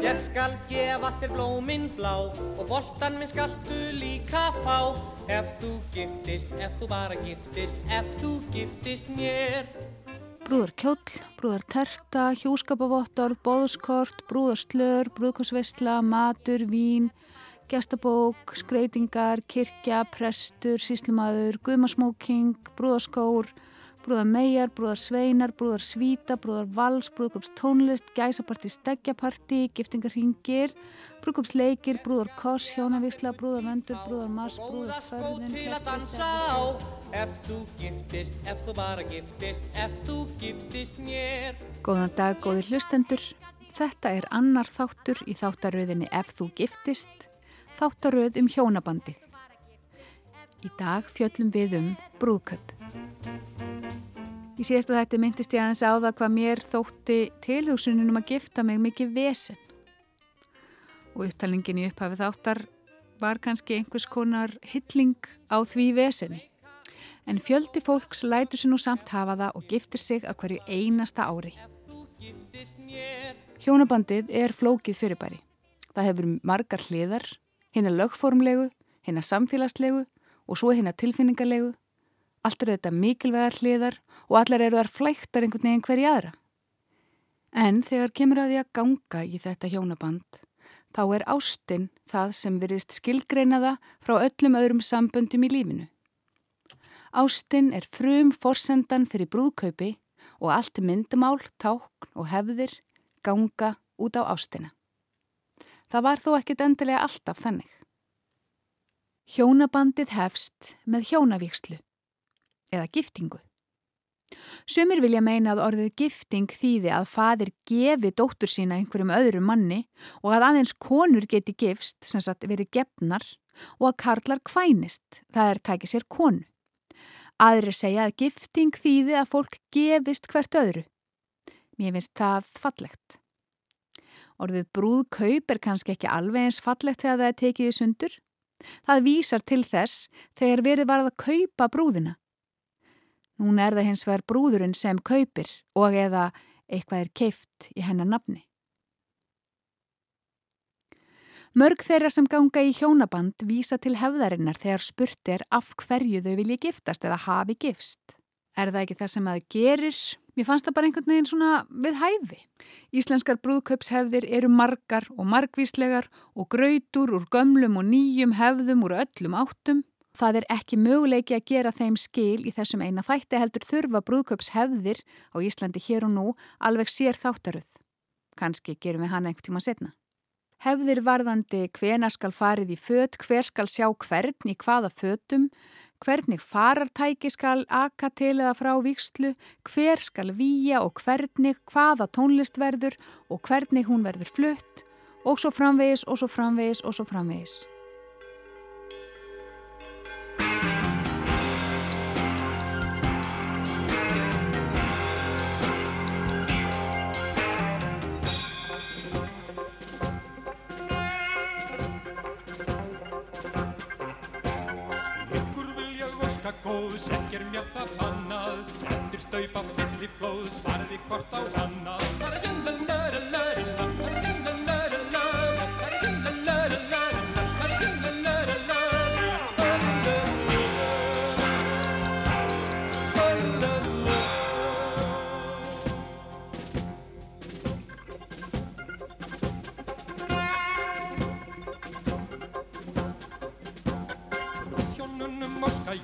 Ég skal gefa þér blóminn blá og boltan minn skaltu líka fá. Ef þú giftist, ef þú bara giftist, ef þú giftist mér. Brúðar kjóll, brúðar terta, hjúskapavottorð, bóðskort, brúðar slör, brúðkosveistla, matur, vín, gestabók, skreitingar, kirkja, prestur, síslumadur, guðmasmóking, brúðarskór, brúðar megar, brúðar sveinar, brúðar svíta, brúðar vals, brúðkops tónlist, gæsaparti, steggjaparti, giftingarhingir, brúðkops leikir, brúðar koss, hjónavísla, brúðar vendur, brúðar mars, brúðar förðun, Ef þú giftist, ef þú bara giftist, ef þú giftist mér. Góðan dag, góðir hlustendur. Þetta er annar þáttur í þáttaröðinni Ef þú giftist, þáttaröð um hjónabandið. Í dag fjöllum við um brúðköp. Í síðasta þætti myndist ég aðeins á það hvað mér þótti tilhugsunum að gifta mig mikið vesen. Og upptalningin í upphafið þáttar var kannski einhvers konar hilling á því veseni. En fjöldi fólks lætur sér nú samt hafa það og giftir sig að hverju einasta ári. Hjónabandið er flókið fyrirbæri. Það hefur margar hliðar, hérna lögformlegu, hérna samfélagslegu og svo hérna tilfinningarlegu. Allt eru þetta mikilvægar hliðar og allar eru þar flæktar einhvern veginn hverja aðra. En þegar kemur að því að ganga í þetta hjónaband, þá er ástinn það sem virðist skilgreinaða frá öllum öðrum samböndum í lífinu. Ástinn er frum forsendan fyrir brúðkaupi og allt myndumál, tákn og hefðir ganga út á ástina. Það var þó ekkit endilega alltaf þannig. Hjónabandið hefst með hjónavíkslu eða giftingu. Sumir vilja meina að orðið gifting þýði að fadir gefi dóttur sína einhverjum öðrum manni og að aðeins konur geti gifst, sem sagt verið gefnar, og að karlar kvænist, það er tækið sér konu. Aðri segja að gifting þýði að fólk gefist hvert öðru. Mér finnst það fallegt. Orðið brúðkaup er kannski ekki alveg eins fallegt þegar það er tekið í sundur. Það vísar til þess þegar verið varð að kaupa brúðina. Núna er það hins vegar brúðurinn sem kaupir og eða eitthvað er keift í hennar nafni. Mörg þeirra sem ganga í hjónaband vísa til hefðarinnar þegar spurt er af hverju þau vilji giftast eða hafi gifst. Er það ekki það sem það gerir? Mér fannst það bara einhvern veginn svona við hæfi. Íslenskar brúðkaupshefðir eru margar og margvíslegar og gröytur úr gömlum og nýjum hefðum úr öllum áttum. Það er ekki möguleiki að gera þeim skil í þessum eina þætti heldur þurfa brúðkaupshefðir á Íslandi hér og nú alveg sér þáttaröð. Kanski gerum við hana einhvern tíma setna. Hefðir varðandi hvena skal farið í fött, hver skal sjá hvern í hvaða föttum, hvernig farartæki skal aka til eða frá vikslu, hver skal výja og hvernig, hvaða tónlist verður og hvernig hún verður flutt og svo framvegis og svo framvegis og svo framvegis. Góðs, ekkir mér það fannað, eftir staupa fyllir flóðs, farði hvort á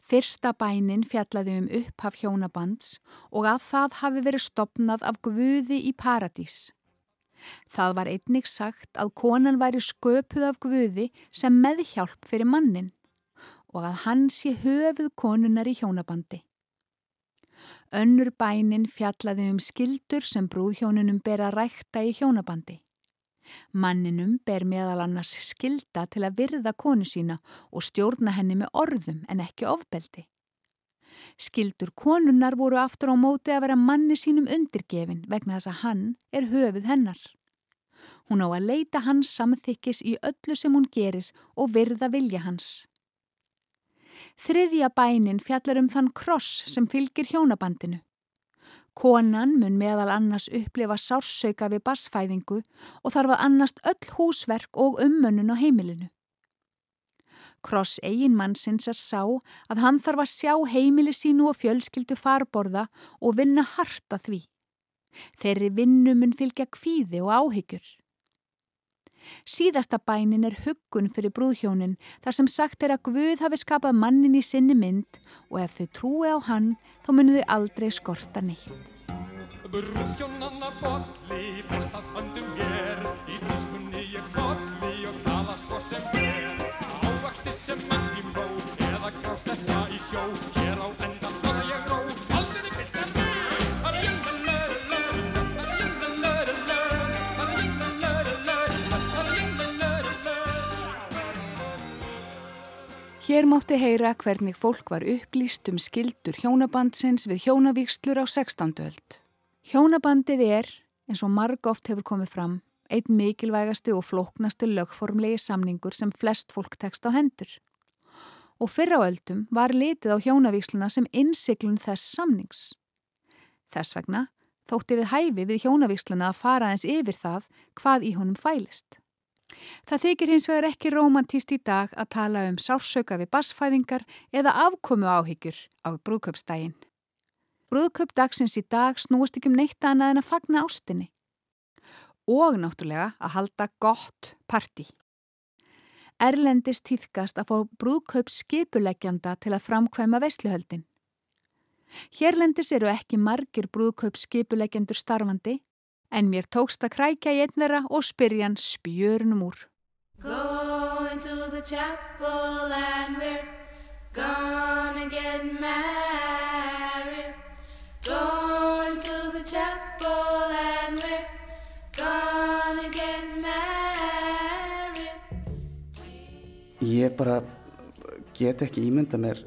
Fyrsta bænin fjallaði um upphaf hjónabands og að það hafi verið stopnað af Guði í paradís. Það var einnig sagt að konan væri sköpuð af Guði sem meðhjálp fyrir mannin og að hann sé höfuð konunar í hjónabandi. Önnur bænin fjallaði um skildur sem brúðhjónunum ber að rækta í hjónabandi. Manninum ber meðal annars skilda til að virða konu sína og stjórna henni með orðum en ekki ofbeldi. Skildur konunnar voru aftur á móti að vera manni sínum undirgefin vegna þess að hann er höfuð hennar. Hún á að leita hans samþykkis í öllu sem hún gerir og virða vilja hans. Þriðja bænin fjallar um þann kross sem fylgir hjónabandinu. Konan mun meðal annars upplifa sársauka við basfæðingu og þarf að annast öll húsverk og ummönnun á heimilinu. Kross eiginmannsins er sá að hann þarf að sjá heimili sínu og fjölskyldu farborða og vinna harta því. Þeirri vinnu mun fylgja kvíði og áhyggjur. Síðasta bænin er huggun fyrir brúðhjónin þar sem sagt er að Guð hafi skapað mannin í sinni mynd og ef þau trúi á hann þá munu þau aldrei skorta neitt. Brúðhjónanna bolli, bestað bandum hér, í tískunni ég bolli og tala svo sem hér. Ávakstist sem í mró, eða grást þetta í sjó, Hér mátti heyra hvernig fólk var upplýst um skildur hjónabandsins við hjónavíkslur á 16. öld. Hjónabandið er, eins og marg oft hefur komið fram, einn mikilvægasti og flóknasti lögformlegi samningur sem flest fólk tekst á hendur. Og fyrra á öldum var litið á hjónavíksluna sem innsiklun þess samnings. Þess vegna þótti við hæfi við hjónavíksluna að fara eins yfir það hvað í honum fælist. Það þykir hins vegar ekki romantíst í dag að tala um sársauka við basfæðingar eða afkomu áhyggjur á brúðköpsdægin. Brúðköp dagsins í dag snúast ekki um neitt annað en að fagna ástinni. Og náttúrulega að halda gott parti. Erlendis týðkast að fá brúðköp skipuleggjanda til að framkvæma veisluhöldin. Hérlendis eru ekki margir brúðköp skipuleggjandur starfandi en mér tókst að krækja í einn þeirra og spyrja hann spjörnum úr. Going to the chapel and we're gonna get married. Going to the chapel and we're gonna get married. Ég bara get ekki ímynda mér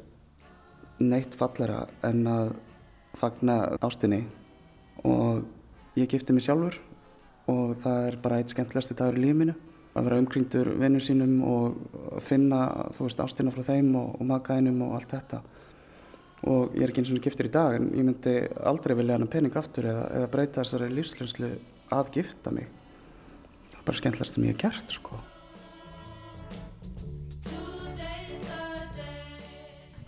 neitt fallara en að fagna ástinni og ég gifti mig sjálfur og það er bara eitt skemmtilegasti dagur í lífið mínu. Að vera umkringdur vinnum sínum og finna þú veist ástina frá þeim og, og makaðinum og allt þetta. Og ég er ekki eins og giftur í dag en ég myndi aldrei vilja hann pening aftur eða, eða breyta þessari lífslenslu að gifta mig. Það er bara skemmtilegast sem ég hef gert sko.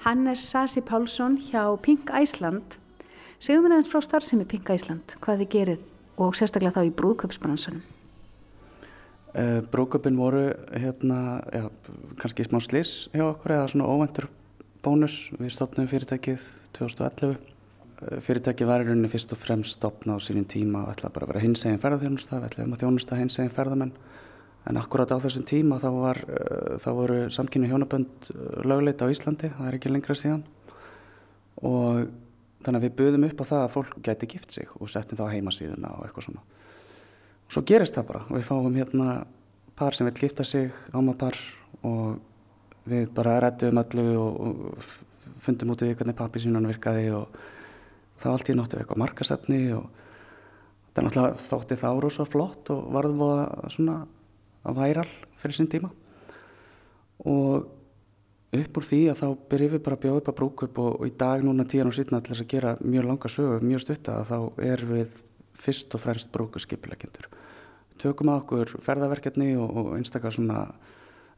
Hannes Sasi Pálsson hjá Pink Æsland. Segðu mér aðeins frá starfsemi Pink Æsland, hvað þið gerið og sérstaklega þá í brúðköpsbransanum. Uh, Brúköpin voru hérna, já, kannski smá slis hjá okkur eða svona óventur bónus. Við stopnum fyrirtækið 2011. Uh, fyrirtækið var í rauninni fyrst og fremst stopna á sínum tíma og ætlaði bara að vera hinsegin ferðarþjónusta, við ætlaðum að þjónusta hinsegin ferðamenn. En akkurat á þessum tíma þá, var, uh, þá voru samkynni hjónabönd lögleit á Íslandi, það er ekki lengra síðan. Og þannig að við buðum upp á það að fólk gæti gift sig og settum það á heimasíðuna og eitthvað svona. Og svo gerist það bara. Við fáum hérna par sem vil gifta sig, ámapar og við bara rættum öllu og, fundum út í hvernig pappi sínan virkaði og það allt í nóttu eitthvað markasefni og það er náttúrulega þótti það rosa flott og varðum að svona að væral fyrir sín tíma og upp úr því að þá byrjum við bara að bjóða upp að brúkup og, og í dag núna tíðan og til þess að gera mjög langa sögu, mjög stutta að þá er við fyrst og fremst brúkuskipulegendur. Tökum að okkur ferðaverkefni og, og einstakar svona,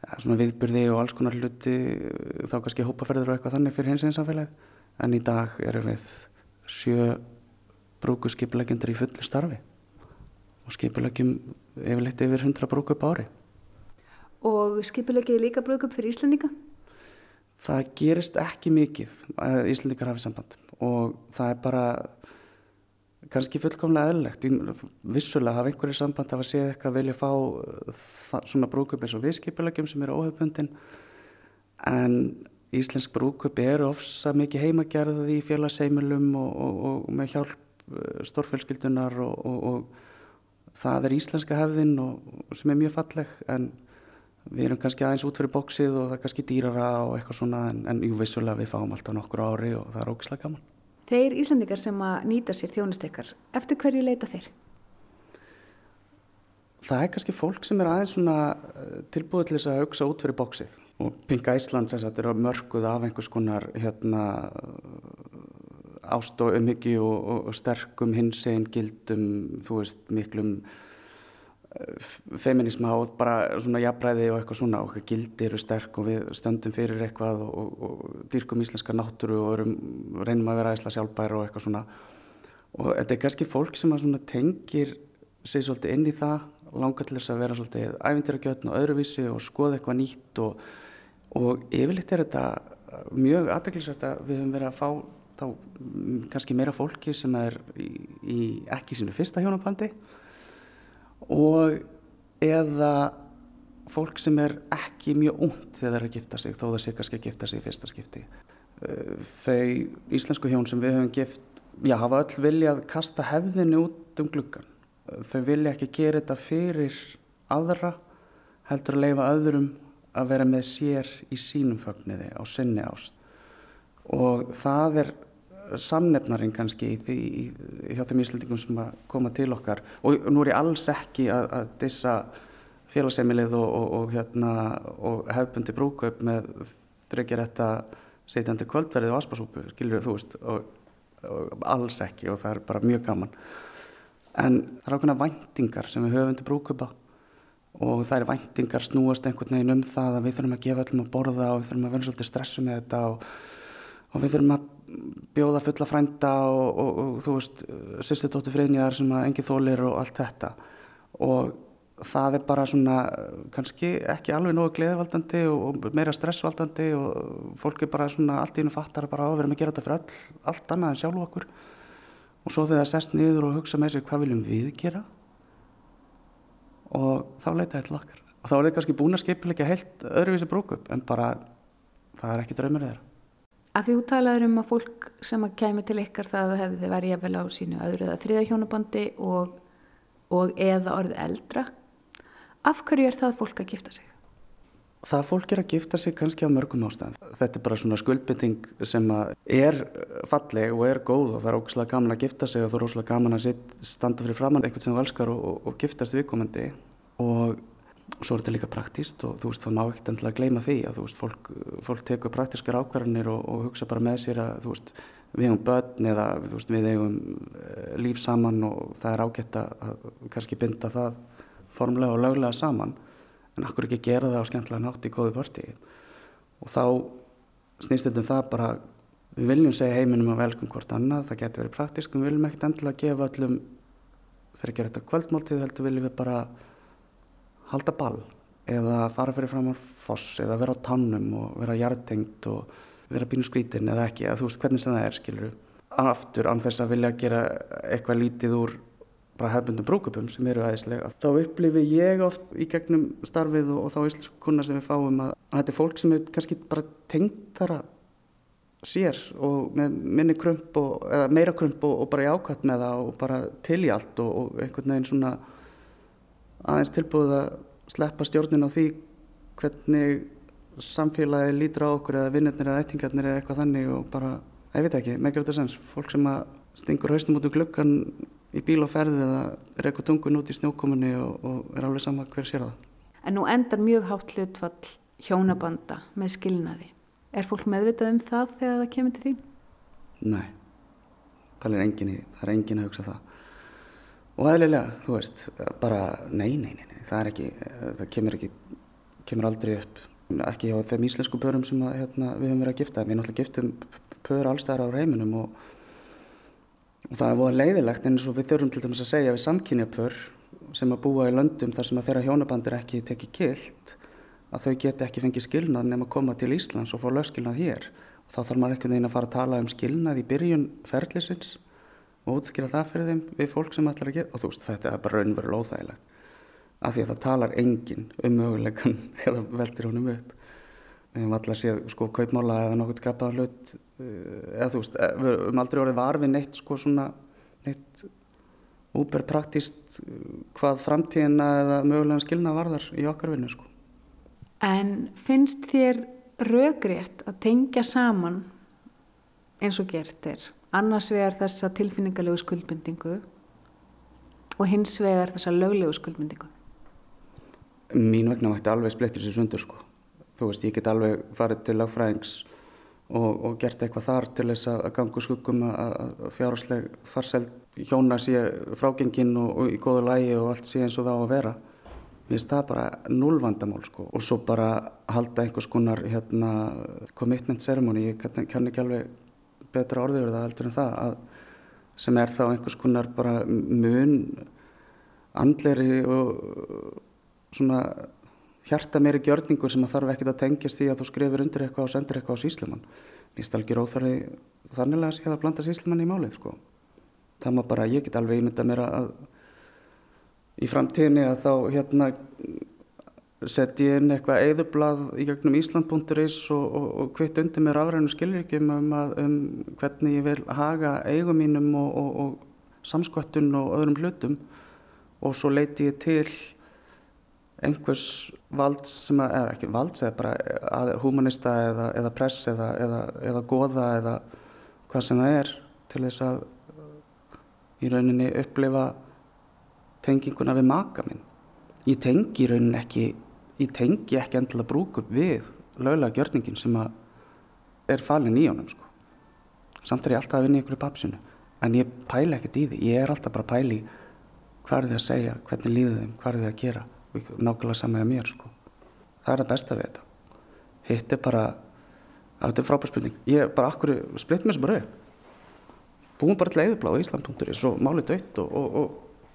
ja, svona viðbyrði og alls konar hluti þá kannski hópaferður og eitthvað þannig fyrir hins einn samfélagi en í dag erum við sjö brúkuskipulegendur í fulli starfi og skipulegjum yfirleitt yfir 100 brúkup ári. Og skipulegið líka brúðköp fyrir Íslandinga? Það gerist ekki mikið að Íslandingar hafi samband og það er bara kannski fullkomlega eðlilegt. Vissulega hafa einhverju samband að séð eitthvað að vilja fá það, svona brúkup eins og viðskipulegjum sem eru óhefbundin en Íslensk brúkup eru ofsa mikið heimagerðið í félagsheimilum og, og, og með hjálp stórfjölskyldunar og, og það er íslenska hefðin sem er mjög falleg en við erum kannski aðeins út fyrir bóksið og það er kannski dýrara og eitthvað svona en, en jú vissulega við fáum alltaf nokkur ári og það er ógislega gaman. Þeir Íslandingar sem að nýta sér þjónustekkar, eftir hverju leita þeir? Það er kannski fólk sem er aðeins svona eh, tilbúið til þess að hugsa út fyrir bóksið og Pink Iceland sem sagt er að mörguð af einhvers konar hérna ást og umhyggju og, og sterkum hinsegin gildum, þú veist, miklum feminisma og bara svona jafnræði og eitthvað svona. Og eitthvað gildi eru sterk og við stöndum fyrir eitthvað og, og, og dýrkum íslenska náttúru og erum, reynum að vera æsla sjálfbæra og eitthvað svona. Og þetta er kannski fólk sem að tengir sig svolítið inn í það langar til þess að vera svolítið æfindiragjötn og öðruvísi og skoða eitthvað nýtt og yfirleitt er þetta mjög aðdeklisvægt að við höfum verið að fá þá mm, kannski meira fólki sem er í, í ekki sínu fyrsta hjónabandi og eða fólk sem er ekki mjög ungt þegar það er að gifta sig þó það sé kannski að gifta sig í fyrsta skipti. Uh, þau íslensku hjón sem við höfum gift já hafa öll viljað kasta hefðinu út um gluggan þau vilja ekki gera þetta fyrir aðra heldur að leifa öðrum að vera með sér í sínum fögniði á sinni ást. Og það er samnefnarinn kannski í því, hjá þeim íslendingum sem að koma til okkar. Og nú er ég alls ekki að, að dissa félagsemilið og, og, og, hérna, og hefbundi brúkaup með þryggjar þetta setjandi kvöldverðið og aspasúpu, skilur þú veist og alls ekki og það er bara mjög gaman. En það er ákveðna væntingar sem við höfum til brúkaupa og það er væntingar snúast einhvern veginn um það að við þurfum að gefa öllum að borða og við þurfum að vera svolítið stressu með þetta og við þurfum að bjóða fulla frænda og, og, og þú veist sýstu tóttu friðnjar sem að engi þólir og allt þetta. Og það er bara svona kannski ekki alveg nógu gleðvaldandi og meira stressvaldandi og fólk er bara svona allt í húnu fattar bara að við erum að gera þetta fyrir all, allt annað en sjálf okkur. Og svo þegar það sest niður og hugsa með sér hvað viljum við gera? Og þá leita þetta lakkar og þá er þetta kannski búin að skipilegja heilt öðruvísi brúkup en bara það er ekki draumur þeirra Af því þú talaður um að fólk sem að kæmi til ykkar það hefði verið jafnvel á sínu öðru eða þriða hjónabandi og, og eða orðið eldra. Af hverju er það fólk að gifta sig? Það fólk er að gifta sig kannski á mörgum ástæðan. Þetta er bara svona skuldbytting sem er falleg og er góð og það er ógæslega gaman að gifta sig og það er ógæslega gaman að standa fyrir framann einhvern sem þú elskar og, og, og giftast viðkomandi og og svo er þetta líka praktíst og þú veist það má ekkert endilega gleyma því að þú veist fólk, fólk tekur praktískar ákvarðanir og, og hugsa bara með sér að þú veist við hefum börn eða veist, við hefum eh, líf saman og það er ágætt að kannski binda það formlega og löglega saman. En akkur ekki gera það á skemmtilega nátt í góðu partí og þá snýst þetta um það bara við viljum segja heiminum að velkum hvort annað það getur verið praktísk við viljum ekkert endilega gefa öllum þegar ekki er þetta kvöldmáltíð heldur viljum við bara halda ball eða fara fyrir fram á foss eða vera á tannum og vera hjartengt og vera bínu skrítin eða ekki eða þú veist hvernig sem það er skiluru aftur án þess að vilja gera eitthvað lítið úr bara hefbundum brúkupum sem eru aðeinslega þá upplifi ég oft í gegnum starfið og, og þá íslensku kuna sem við fáum að, að þetta er fólk sem er kannski bara tengt þara sér og með minni krump og, eða meira krump og, og bara í ákvæmt með það og bara til í allt og einhvern veginn svona aðeins tilbúið að sleppa stjórnin á því hvernig samfélagi lítur á okkur eða vinnirnir eða eittingarnir eða eitthvað þannig og bara, ég veit ekki, meðgjör þetta sens fólk sem að stingur haustum út úr gluggan í bíl og ferði eða reykur tungun út í snjókomunni og, og er alveg sama hver sér það. En nú endar mjög hátt hlutfall hjónabanda með skilnaði. Er fólk meðvitað um það þegar það kemur til því? Nei, það er engin í, það er engin að hugsa það og aðlilega, þú veist, bara nei, nei, nei, nei, það er ekki, það kemur ekki, kemur aldrei upp, ekki á þeim íslensku pörum sem að, hérna, við höfum verið að gifta, við náttúrulega giftum pör allstæðar á reyminum og, og það er voða leiðilegt eins og við þurfum til dæmis að segja við samkynja pör sem að búa í löndum þar sem að þeirra hjónabandir ekki tekið kilt, að þau geti ekki fengið skilnað nema að koma til Íslands og fá lögskilnað hér. Og þá þarf maður ekkert einn að fara að tala um skilnað í byrjun ferlisins og útskýra það fyrir þeim við fólk sem ætlar að gera og þú veist þetta er bara raunverulega óþægilegt. Af því að það talar enginn um möguleikan eða veldir honum upp. Við hefum alltaf séð sko kaupmála eða nokkur skapaða hlut eh, eða þú veist eh, við höfum aldrei orðið varfið neitt sko svona neitt úber praktist hvað framtíðina eða mögulega skilna varðar í okkar vinnu sko. En finnst þér rökrétt að tengja saman eins og gert er annars vegar þessa tilfinningalegu skuldbindingu og hins vegar þessa löglegu skuldbindingu? Mín vegna mætti alveg splittur sér sundur sko. Þú veist, ég get alveg farið til lagfræðings og, og gert eitthvað þar til þess að ganga úr skuggum að fjárhásleg farseld hjóna sé frágenginn og, og í góðu lægi og allt sé eins og það á að vera. Mér finnst það bara null vandamál sko og svo bara halda einhvers konar hérna commitment ceremony, ég kann ekki alveg betra orðið verið það heldur en það að sem er þá einhvers konar bara mun andleri og svona hjarta meiri gjörningur sem að þarf ekkert að tengjast því að þú skrifir undir eitthvað og sendir eitthvað á síslumann. Finnst alveg óþarfi þannig að sé að blanda síslumann í málið sko. Það má bara, ég get alveg ímynda mér að í framtíðinni að þá hérna setja ég inn eitthvað eðublað í gegnum Ísland.is og, og, og hvitt undir mér afræðinu skilríkjum um, að, um hvernig ég vil haga eigum mínum og, og samskvættun og öðrum hlutum og svo leiti ég til einhvers vald sem að, eða ekki vald, eða bara humanista eða, eða press eða, eða, eða goða eða hvað sem það er til þess að í rauninni upplifa tenginguna við maka minn. Ég tengi í rauninni ekki, ég tengi ekki endilega brúkup við löglega gjörningin sem að er falin í honum sko. Samt er ég alltaf að vinna í ykkur papsinu, en ég pæla ekkert í því, ég er alltaf bara að pæli hvað er þið að segja, hvernig líður þeim, hvað er þið að gera nákvæmlega saman með mér sko. það er það besta við þetta. Hitt er bara þetta er frábær spurning. Ég bara akkur splitt mér sem bara upp? Búum bara til eðublá á Ísland.is og málið dött og, og,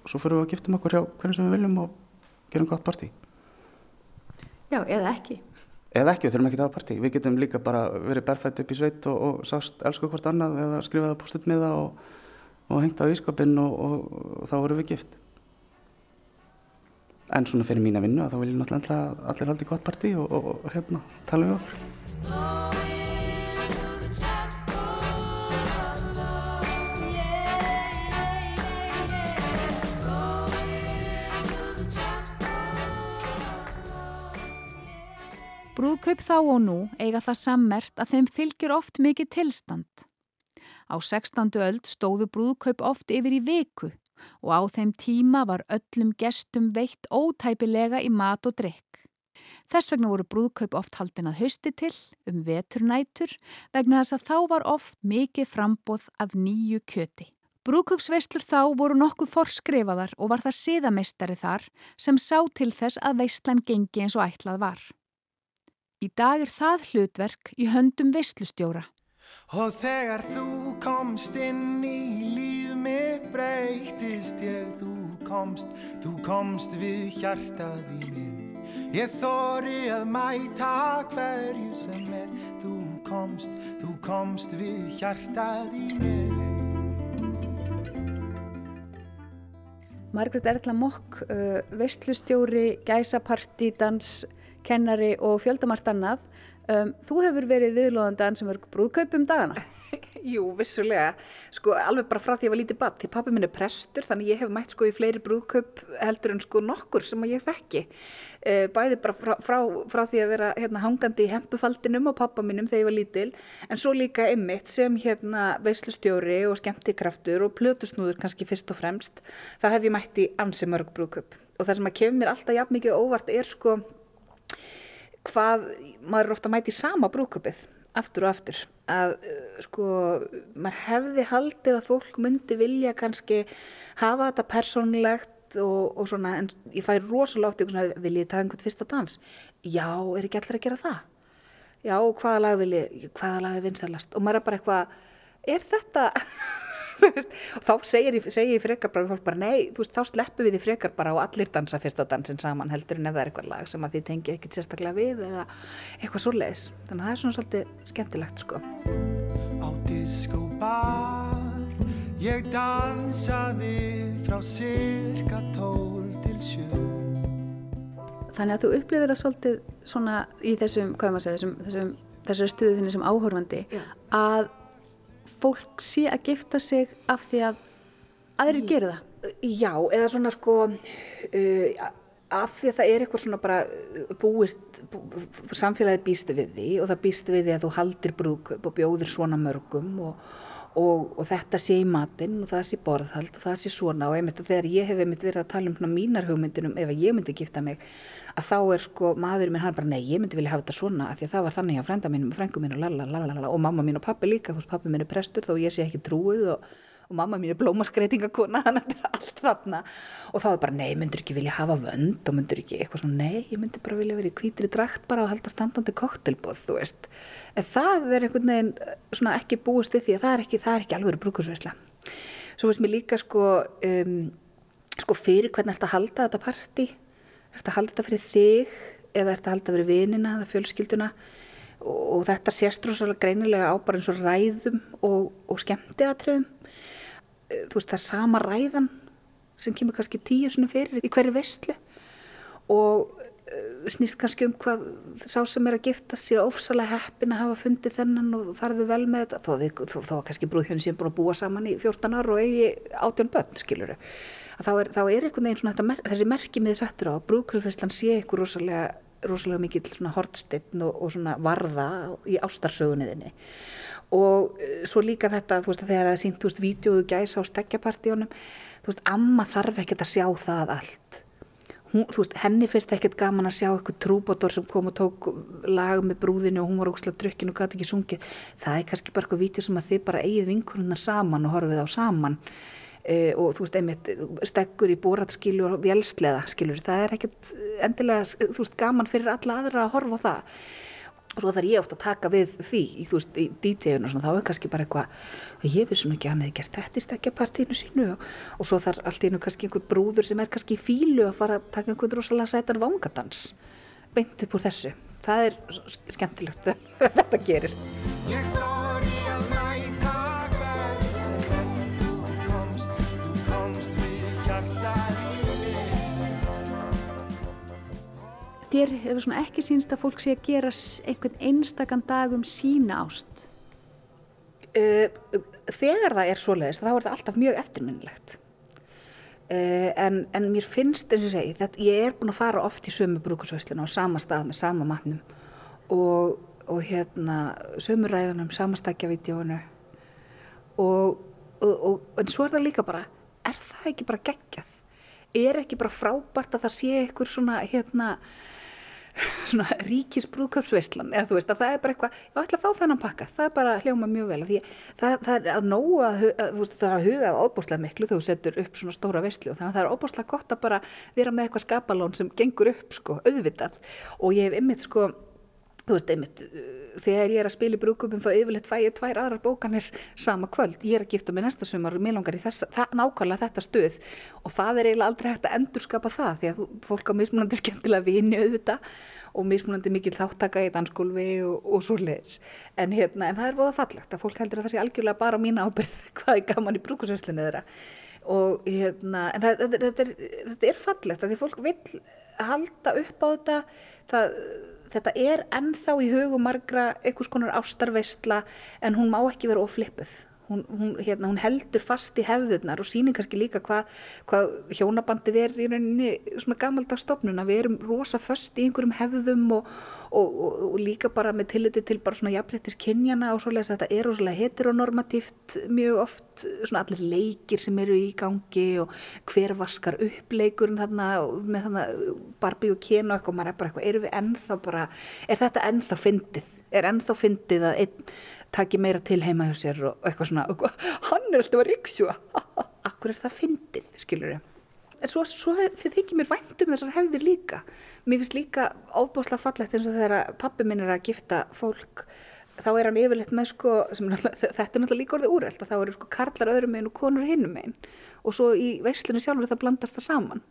og svo fyrir við að giftum okkur hjá hvernig sem við viljum og gerum gott partí Já, eða ekki. Eða ekki, við þurfum ekki að hafa partí. Við getum líka bara verið berfætt upp í sveit og, og sást elsku hvort annað eða skrifaði að postut með það og hengt á ískapinn og þá vorum við gift. En svona fyrir mína vinnu að þá vil ég náttúrulega allir haldi gott partí og, og, og hérna tala við okkur Brúðkaup þá og nú eiga það sammert að þeim fylgir oft mikið tilstand. Á 16. öld stóðu brúðkaup oft yfir í viku og á þeim tíma var öllum gestum veitt ótæpilega í mat og drikk. Þess vegna voru brúðkaup oft haldin að hausti til, um veturnætur, vegna þess að þá var oft mikið frambóð af nýju kjöti. Brúðkaupsveislur þá voru nokkuð forskrifaðar og var það siðameistari þar sem sá til þess að veislan gengi eins og ætlað var. Í dag er það hlutverk í höndum veislustjóra. Og þegar þú komst inn í líf mitt breytist ég, þú komst, þú komst við hjartað í mig. Ég þóri að mæta hverju sem er, þú komst, þú komst við hjartað í mig. Margrét Erla Mokk, uh, veistlustjóri, gæsapartí, danskennari og fjöldamart annað. Um, þú hefur verið viðlóðandi ansumörg brúðkaupum dagana. Jú, vissulega. Sko alveg bara frá því að ég var lítið badd. Því pappi minn er prestur þannig ég hef mætt sko í fleiri brúðkaup heldur en sko nokkur sem að ég þekki. Uh, bæði bara frá, frá, frá því að vera hérna, hangandi í hempufaldinum á pappa minnum þegar ég var lítil en svo líka ymmit sem hérna veislustjóri og skemmtikraftur og plötusnúður kannski fyrst og fremst. Það hef ég mætt í ansi mörg brúðkaup og það sem að kemur mér alltaf jafn mikið óvart er sko hvað maður ofta mæti sama brúðkaupið aftur og aftur að uh, sko maður hefði haldið að fólk myndi vilja kannski hafa þetta persónlegt og, og svona en ég fæ rosalega oft eitthvað svona viljið það einhvern fyrsta dans? Já, er ekki allir að gera það? Já, hvaða lag viljið hvaða lag er vinsalast og maður er bara eitthvað er þetta og þá segir ég, segir ég frekar bara bara nei, þú veist, þá sleppum við því frekar bara og allir dansa fyrsta dansin saman heldur en ef það er eitthvað lag sem að þið tengja ekkert sérstaklega við eða eitthvað svo leiðis þannig að það er svona svolítið skemmtilegt sko. Á disco bar ég dansaði frá cirka tól til sjö. Þannig að þú upplifir það svolítið svona í þessum, hvað maður segja, þessum, þessum, þessari stuðu þinni sem áhorfandi Já. að fólk sé að gifta sig af því að aðrir gera það. Já, eða svona sko uh, af því að það er eitthvað svona bara uh, búist, bú, samfélagið býst við því og það býst við því að þú haldir brúðkaup og bjóðir svona mörgum og, og, og þetta sé í matinn og það sé borðhald og það sé svona og einmitt þegar ég hef einmitt verið að tala um svona mínar hugmyndinum ef ég myndi gifta mig að þá er sko maðurinn minn hann bara nei, ég myndi vilja hafa þetta svona af því að það var þannig á frænda mínum og frængu mín og lalalala og mamma mín og pappi líka, þú veist pappi mín er prestur þó ég sé ekki trúið og, og mamma mín er blómaskreitingakona þannig að þetta er allt þarna. Og þá er bara nei, myndur ekki vilja hafa vönd? Og myndur ekki eitthvað svona nei, ég myndi bara vilja vera í hvítri drakt bara og halda standandi koktelbóð, þú veist. En það er einhvern veginn eh, svona ekki búist við því að það er ekki, það er ekki alveg brúkursveisla svo veist mér líka sko um, sko fyrir hvernig ætti að halda þetta partí? Er þetta að halda þetta fyrir þig eða er þetta að halda fyrir vinina eða fjölskylduna? Og, og þetta sést rosalega greinilega á bara eins og ræðum og, og skemmtiatriðum þú veist það er sama ræðan sem kemur kannski tíu svona fyrir í hverju vestlu og uh, snýst kannski um hvað sá sem er að gifta sér ofsalega heppin að hafa fundið þennan og farðu vel með þetta. Þó, þó, þó, þó kannski brúðhjónu sem búin að búa saman í 14 ár og eigi átjón börn skiluru þá er, þá er einhvern veginn svona þessi merki með settur á að brúðkvæðsveislan sé eitthvað rosalega, rosalega mikill svona hortsteinn og, og svona varða í ástarsögunniðinni og uh, svo líka þetta veist þegar það er sínt, þú veist, vídjóðu gæsa á steggjapartíunum, þú veist, amma þarf ekkert að sjá það allt. Hún, þú veist, henni finnst ekkert gaman að sjá eitthvað trúbótor sem kom og tók lag með brúðinu og hún var ógslag drukkin og gæti ekki sungið, það er kannski bara eitthvað vídeo sem að þið bara eigið vinkurinnar saman og horfið á saman. Uh, og þú veist einmitt steggur í bóratskilu og vélsleða skilur, það er ekkert endilega þú veist gaman fyrir alla aðra að horfa á það og svo þarf ég ofta að taka við því í, veist, í DJ-un og svona þá er kannski bara eitthvað ég vissi nú ekki að hann hefði gert þetta í steggjapartínu sínu. Og, og svo þarf allt nú kannski einhver brúður sem er kannski í fílu að fara að taka einhvern rosalega sætan vangadans beint upp úr þessu. Það er skemmtilegt að þetta gerist Þér hefur svona ekki sínst að fólk sé að gera einhvern einstakann dag um sína ást. uh, þegar það er svoleiðis þá er það alltaf mjög eftirminnilegt. Uh, en, en mér finnst eins og segi, þetta, ég er búin að fara oft í sömu brúkursveisluna á sama stað með sama matnum. Og, og hérna sömu ræðunum, sama stakjavídjónu og, og, og en svo er það líka bara er það ekki bara geggjað? Er ekki bara frábært að það sé ykkur svona hérna svona ríkis brúðköpsveislan eða þú veist að það er bara eitthvað, ég ætla að fá þennan pakka það er bara hljóma mjög vel því að það, það er að að þú veist það er að huga að óbúslega miklu þú setur upp svona stóra veislu þannig að það er óbúslega gott að bara vera með eitthvað skapalón sem gengur upp sko, auðvitað. Og ég hef ymmit sko þú veist einmitt, uh, þegar ég er að spila í brúkupum þá yfirleitt fæ ég tvær aðrar bókanir sama kvöld, ég er að gifta mig næsta sumar og mér langar í þessa, það, nákvæmlega þetta stuð. Og það er eiginlega aldrei hægt að endurskapa það því að fólk á mismunandi skemmtilega vini auðvitað og mismunandi mikil þáttaka í dansgólfi og, og svo leiðis en, hérna, en það er voða fallegt að fólk heldur að það sé algjörlega bara á mína ábyrð hvað er gaman í brúkusveslinu þeirra og hérna, en það, þetta, þetta, er, þetta er fallegt að því fólk vill halda upp á þetta. Það, þetta er ennþá í hugum margra einhvers konar ástarveistla en hún má ekki vera oflippuð hún, hún, hérna, hún heldur fast í hefðurnar og sýnir kannski líka hvað hva hjónabandið er í rauninni svona gamaldags stofnun að við erum rosa föst í einhverjum hefðum og, og, og, og líka bara með tilliti til bara svona jafnréttis kynjana og svoleiðis að þetta er rosalega heteronormatíft mjög oft svona allir leikir sem eru í gangi og hver vaskar upp leikurinn þarna með þarna Barbie og Ken og eitthvað, maður er bara eitthvað, erum við ennþá bara, er þetta ennþá fyndið? Er ennþá fyndið að einn taki meira til heima hjá sér og eitthvað svona, og, hann er alltaf að ríksjúa, akkur er það fyndið, skilur ég. En svo, svo þykir mér vænt um þessar hefðir líka. Mér finnst líka óbúslega fallegt eins og þegar pappi minn er að gifta fólk, þá er hann yfirleitt með sko, sem þetta er náttúrulega líka orðið úrelt, að þá eru sko karlar öðrum meginn og konur hinnum meginn og svo í veislunni sjálfur það blandast það saman.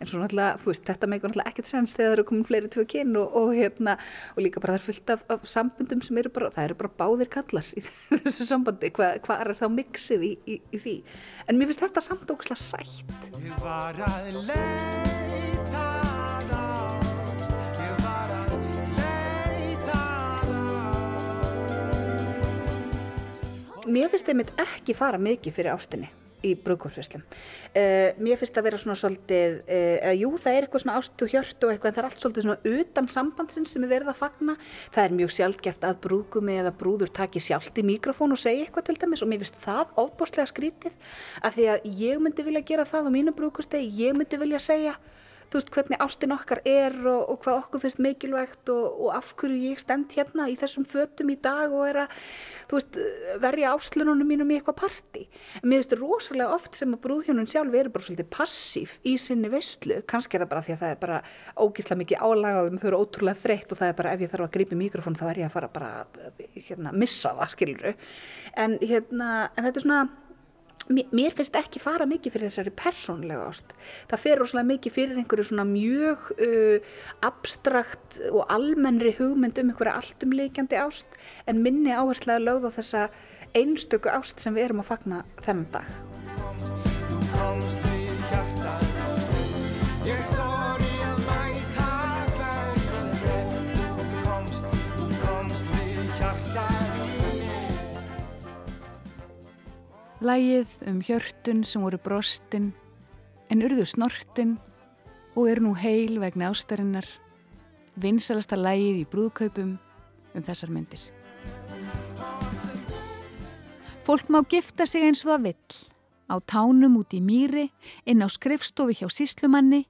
En svo náttúrulega, þú veist, þetta meikar náttúrulega ekkert sens þegar það eru komin fleiri tvö kyn og, og hérna, og líka bara það er fullt af, af sambundum sem eru bara, það eru bara báðir kallar í þessu sambandi, hvað hva er þá mixið í, í, í því. En mér finnst þetta samt ógislega sætt. Ég var að leita ást Ég var að leita ást Mér finnst þeim ekki fara mikið fyrir ástinni. Í brugghúsvislum. Uh, mér finnst að vera svona svolítið, uh, jú það er eitthvað svona ástu hjört og eitthvað en það er allt svolítið svona utan sambandsins sem er verið að fagna. Það er mjög sjálfgeft að brúðgumi eða brúður taki sjálft í mikrofón og segja eitthvað til dæmis og mér finnst það ofbáslega skrítið af því að ég myndi vilja gera það á mínu brúðgustegi, ég myndi vilja segja þú veist hvernig ástin okkar er og, og hvað okkur finnst mikilvægt og, og af hverju ég stend hérna í þessum fötum í dag og er að þú veist verja áslununum mínum í eitthvað parti. En mér finnst rosalega oft sem að brúðhjónun sjálf eru bara svolítið passív í sinni vestlu, kannski er það bara því að það er bara ógísla mikið álagaðum, þau eru ótrúlega þreytt og það er bara ef ég þarf að grípa mikrofón þá er ég að fara bara að hérna, missa það skiluru. En, hérna, en þetta er svona mér finnst ekki fara mikið fyrir þessari persónlega ást. Það fer rosalega mikið fyrir einhverju svona mjög uh, abstrakt og almennri hugmynd um einhverja alltumleikjandi ást en minni áherslega lögð á þessa einstöku ást sem við erum að fagna þennan dag. Lægið um hjörtun sem voru brostin en urðu snortin og eru nú heil vegna ástarinnar vinsalasta lægið í brúðkaupum um þessar myndir. Fólk má gifta sig eins og það vill á tánum út í mýri, inn á skrifstofu hjá síslumanni,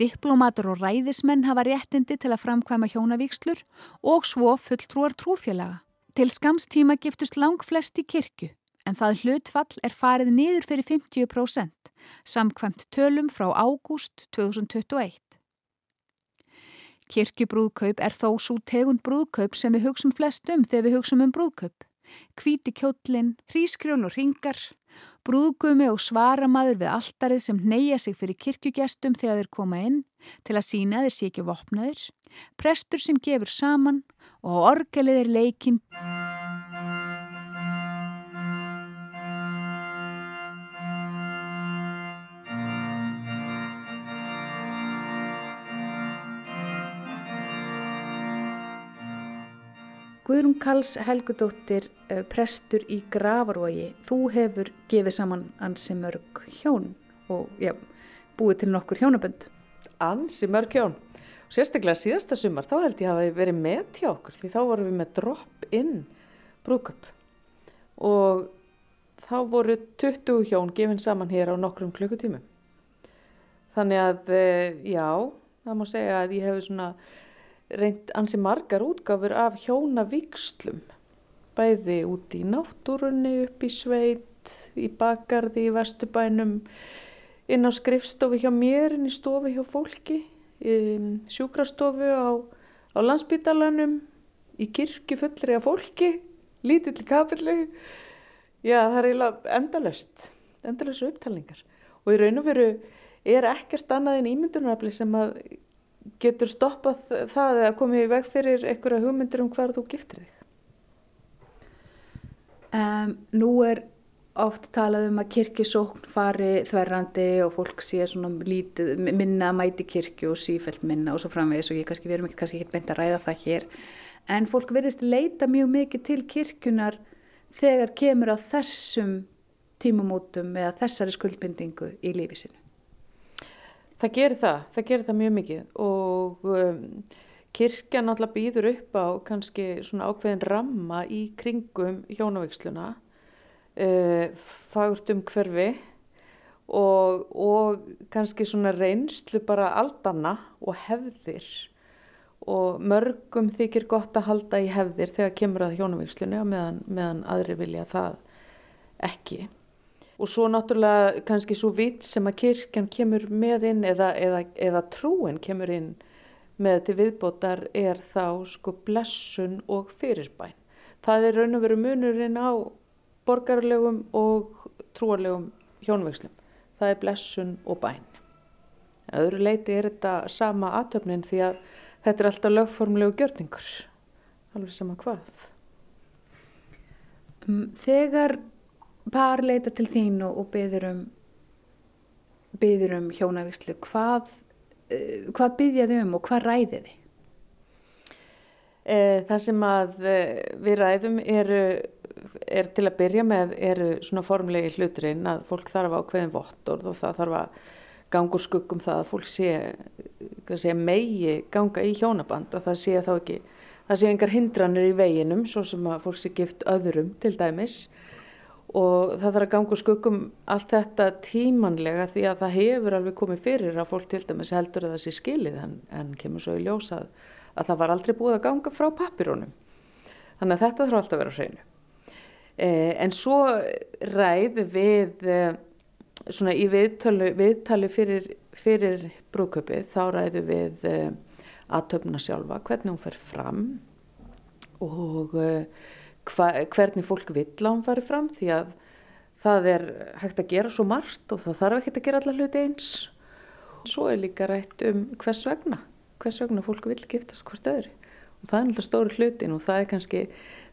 diplomatur og ræðismenn hafa réttindi til að framkvæma hjónavíkslur og svo fulltrúar trúfélaga. Til skamstíma giftust lang flest í kirkju en það hlutfall er farið niður fyrir 50% samkvæmt tölum frá ágúst 2021. Kirkjubrúðkaup er þó svo tegund brúðkaup sem við hugsum flest um þegar við hugsum um brúðkaup. Hvíti kjótlinn, hrískrjón og ringar, brúðgumi og svaramaður við alltarið sem neyja sig fyrir kirkjugestum þegar þeir koma inn til að sína þeir sé ekki vopnaðir, prestur sem gefur saman og orgelið er leikinn. Guðrún Karls Helgudóttir, eh, prestur í Gravarvogi. Þú hefur gefið saman ansi mörg hjón og já, búið til nokkur hjónabönd. ansi mörg hjón. Sérstaklega síðasta sumar, þá held ég að hafi verið með hjá okkur því þá vorum við með drop-in brúköp og þá voru 20 hjón gefin saman hér á nokkrum klukkutímum. Þannig að eh, já, það má segja að ég hefur svona reynd ansi margar útgáfur af hjónavíkslum bæði út í náttúrunni, upp í sveit, í bakarði, í vestubænum, inn á skrifstofu hjá mér, inn í stofu hjá fólki, um, sjúkrastofu á, á landsbítalanum, í kirkju fullri af fólki, lítill kapillu. Já, það er eiginlega endalöst, endalösu upptalningar. Og í raun og veru er ekkert annað en ímyndunarafli sem að getur stoppað það eða komið í veg fyrir einhverja hugmyndir um hvað þú giftir þig? Um, nú er oft talað um að kirkisókn fari þverrandi og fólk sé lítið, minna að mæti kirkju og sífælt minna og svo framvegis og ég kannski, við erum ekki kannski ekki beint að ræða það hér en fólk verðist leita mjög mikið til kirkjunar þegar kemur á þessum tímumótum eða þessari skuldbindingu í lífi sinu. Það gerir það, það gerir það mjög mikið og um, kirkja náttúrulega býður upp á kannski svona ákveðin ramma í kringum hjónavíksluna, uh, fagurt um hverfi og, og kannski svona reynslu bara aldana og hefðir og mörgum þykir gott að halda í hefðir þegar kemur að hjónavíkslunni meðan, meðan aðri vilja það ekki. Og svo náttúrulega kannski svo vitt sem að kirkjan kemur með inn eða, eða, eða trúin kemur inn með til viðbótar er þá sko blessun og fyrirbæn. Það er raun og veru munurinn á borgarlegum og trúarlegum hjónvegslum. Það er blessun og bæn. Að öðru leiti er þetta sama aðtöfnin því að þetta er alltaf lögformlegu gjörningur. Alveg sama hvað. Þegar par leita til þín og, og byður um byður um hjónavíslu hvað, uh, hvað byðjaði um og hvað ræði þið? E, það sem að e, við ræðum eru er til að byrja með eru svona formlegi hluturinn að fólk þarf ákveðin vottorð og það þarf að ganga úr skuggum það að fólk sé, sé megi ganga í hjónaband og það sé þá ekki, það sé engar hindranir í veginum svo sem að fólk sé gift öðrum til dæmis og það þarf að ganga skuggum allt þetta tímanlega því að það hefur alveg komið fyrir að fólk til dæmis heldur að það sé skilið en, en kemur svo í ljósað að það var aldrei búið að ganga frá pappirónum. Þannig að þetta þarf alltaf að vera hreinu. Eh, en svo ræð við eh, svona í viðtali, viðtali fyrir, fyrir brúköpið þá ræðu við uh, aðtöfna sjálfa hvernig hún fer fram og uh, hva, hvernig fólk vill að hún fari fram því að það er hægt að gera svo margt og það þarf ekki að gera alla hluti eins svo er líka rætt um hvers vegna hvers vegna fólk vil giftast hvort öðru og það er náttúrulega stóri hlutin og það er kannski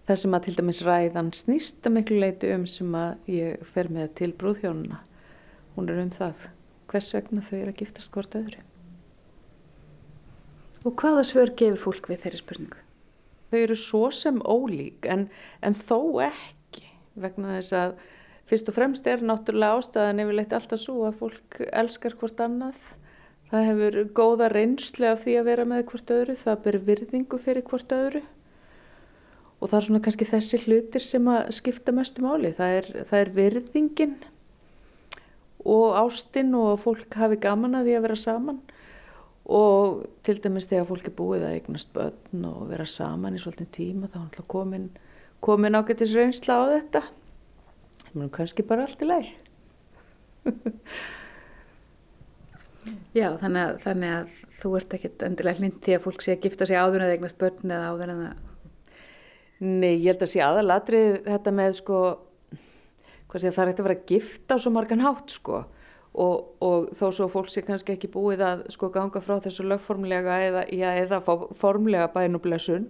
það sem að til dæmis ræðan snýst að miklu leiti um sem að ég fer með til brúðhjónuna hún er um það hvers vegna þau eru að giftast hvort öðru. Og hvaða svör gefur fólk við þeirri spurningu? Þau eru svo sem ólík en, en þó ekki vegna þess að fyrst og fremst er náttúrulega ástæðan yfirleitt alltaf svo að fólk elskar hvort annað. Það hefur góða reynsli af því að vera með hvort öðru, það ber virðingu fyrir hvort öðru og það er svona kannski þessi hlutir sem að skipta mestu máli. Það er, það er virðingin og ástinn og fólk hafi gaman að því að vera saman og til dæmis þegar fólk er búið að eignast börn og vera saman í svolítið tíma þá er komin, komin ágættis reynsla á þetta. Það er kannski bara allt í læg Já, þannig að, þannig að þú ert ekkert endilega hlind því að fólk sé að gifta sig áður en að eignast börn eða áður en að Nei, ég held að sé aðalatrið þetta með sko hvað sé það er ekkert að vera að gifta svo margan hátt sko og, og þó svo fólk sé kannski ekki búið að sko ganga frá þessu lögformlega eða, já, eða formlega bænublessun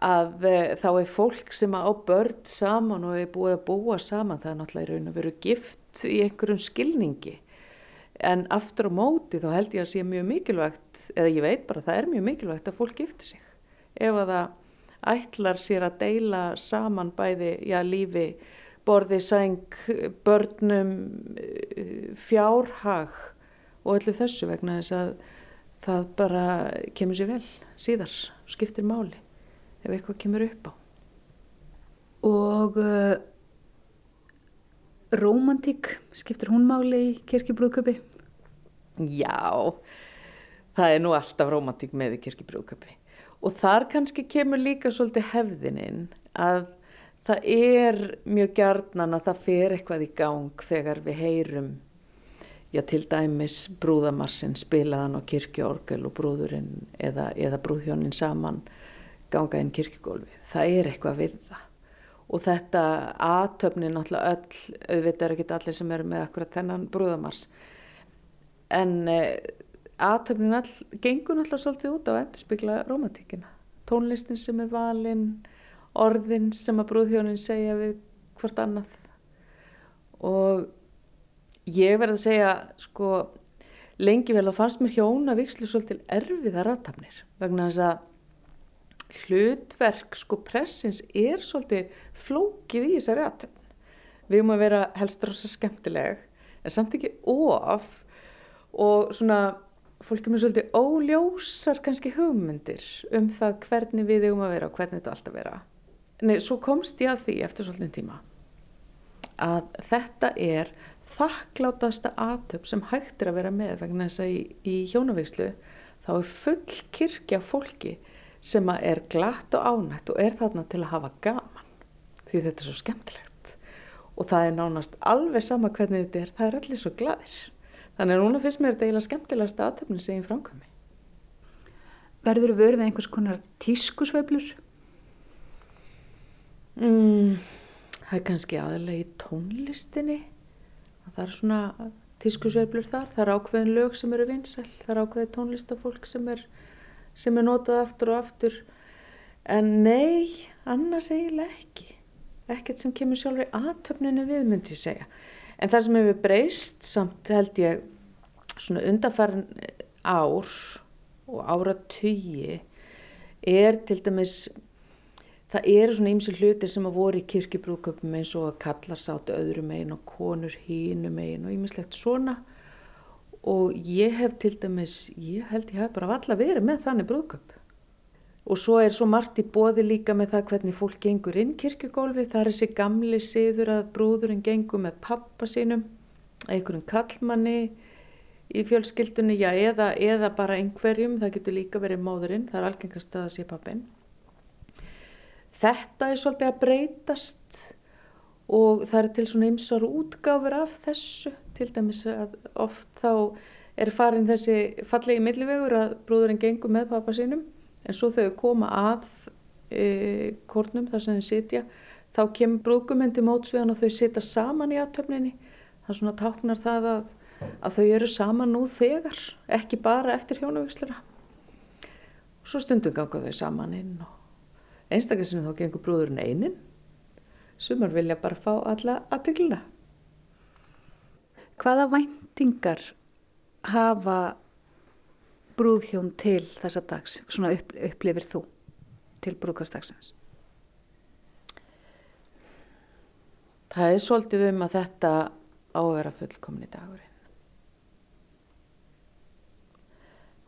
að e, þá er fólk sem á börn saman og er búið að búa saman það er náttúrulega í raun að vera gift í einhverjum skilningi. En aftur á móti þá held ég að sé mjög mikilvægt eða ég veit bara það er mjög mikilvægt að fólk gifti sig. Ef að það ætlar sér að deila saman bæði já, lífi borði sæng, börnum, fjárhag og öllu þessu vegna þess að það bara kemur sér vel síðar, skiptir máli ef eitthvað kemur upp á. Og uh, romantík, skiptir hún máli í kirkjubrúðköpi? Já, það er nú alltaf romantík með í kirkjubrúðköpi og þar kannski kemur líka svolítið hefðininn að það er mjög gjarnan að það fer eitthvað í gang þegar við heyrum já til dæmis brúðamarsinn spilaðan á kirkjórgel og brúðurinn eða, eða brúðhjónin saman ganga inn kirkjugólfi það er eitthvað við það. Og þetta aðtöfnin náttúrulega öll auðvitað er ekki allir sem eru með akkurat þennan brúðamars en eh, aðtöfnin all gengur náttúrulega svolítið út á að endurspegla romantíkina tónlistin sem er valinn orðin sem að brúðhjónin segja við hvort annað. Og ég verði að segja sko lengi vel að fannst mér hjóna vikslu svolítil erfiða ratafnir vegna þess að hlutverk sko pressins er svolítið flókið í þessari ratafn við erum að vera helst rosa skemmtileg en samt ekki of og svona fólk er með svolítið óljósar kannski hugmyndir um það hvernig við erum að vera og hvernig þetta alltaf vera Nei, svo komst ég að því eftir svolítið tíma að þetta er þakklátasta aðtöp sem hægt er að vera með vegna þess að í, í hjónavíkslu þá er full kirkja fólki sem er glatt og ánægt og er þarna til að hafa gaman því þetta er svo skemmtilegt. Og það er nánast alveg sama hvernig þetta er, það er allir svo gladir þannig að núna finnst mér þetta eiginlega skemmtilegast aðtöpni sem ég framkvæmi Verður þú verið með einhvers konar tískusveiflur? Mm, það er kannski aðalega í tónlistinni. Það er svona tískusveiflur þar. Það er ákveðin lög sem eru vinsæl. Það er ákveðin tónlistafólk sem er, sem er notað aftur og aftur. En nei, annars eiginlega ekki. Ekkert sem kemur sjálfur í aðtöfninu við, myndi ég segja. En það sem hefur breyst samt held ég svona undanfærin ár og ára tugi er til dæmis það eru svona ymsi hlutir sem að voru í kirkjubrúköpum eins og að kallar sátu öðrum megin og konur hínum megin og ýmislegt svona og ég hef til dæmis, ég held ég hef bara valla verið með þannig brúðköp. Og svo er svo margt í bóði líka með það hvernig fólk gengur inn kirkjugólfi. Það er þessi gamli siður að brúðurinn gengur með pappa sínum, einhverjum kallmanni í fjölskyldunni, já, eða, eða bara einhverjum. Það getur líka verið móðurinn, það er algengast að það sé pappin. Þetta er svolítið að breytast og það er til svona ymsar útgáfur af þessu. Til dæmis að oft þá er farin þessi fallegi millivegur að brúðurinn gengur með pappa sínum en svo þau koma að e, kórnum þar sem þau sitja þá kemur brúðguminn til mótsvegan og þau sitja saman í aðtöfninni það svona táknar það að, að þau eru saman nú þegar ekki bara eftir hjónavíkslera og svo stundum ganga þau saman inn og einstaklega þá gengur brúðurinn einin sumar vilja bara fá alla aðtöklina Hvaða væntingar hafa brúðhjón til þessa dags? Svona upp, upplifir þú til brúðkastagsins? Það er svolítið um að þetta á að vera fullkomni dagurinn.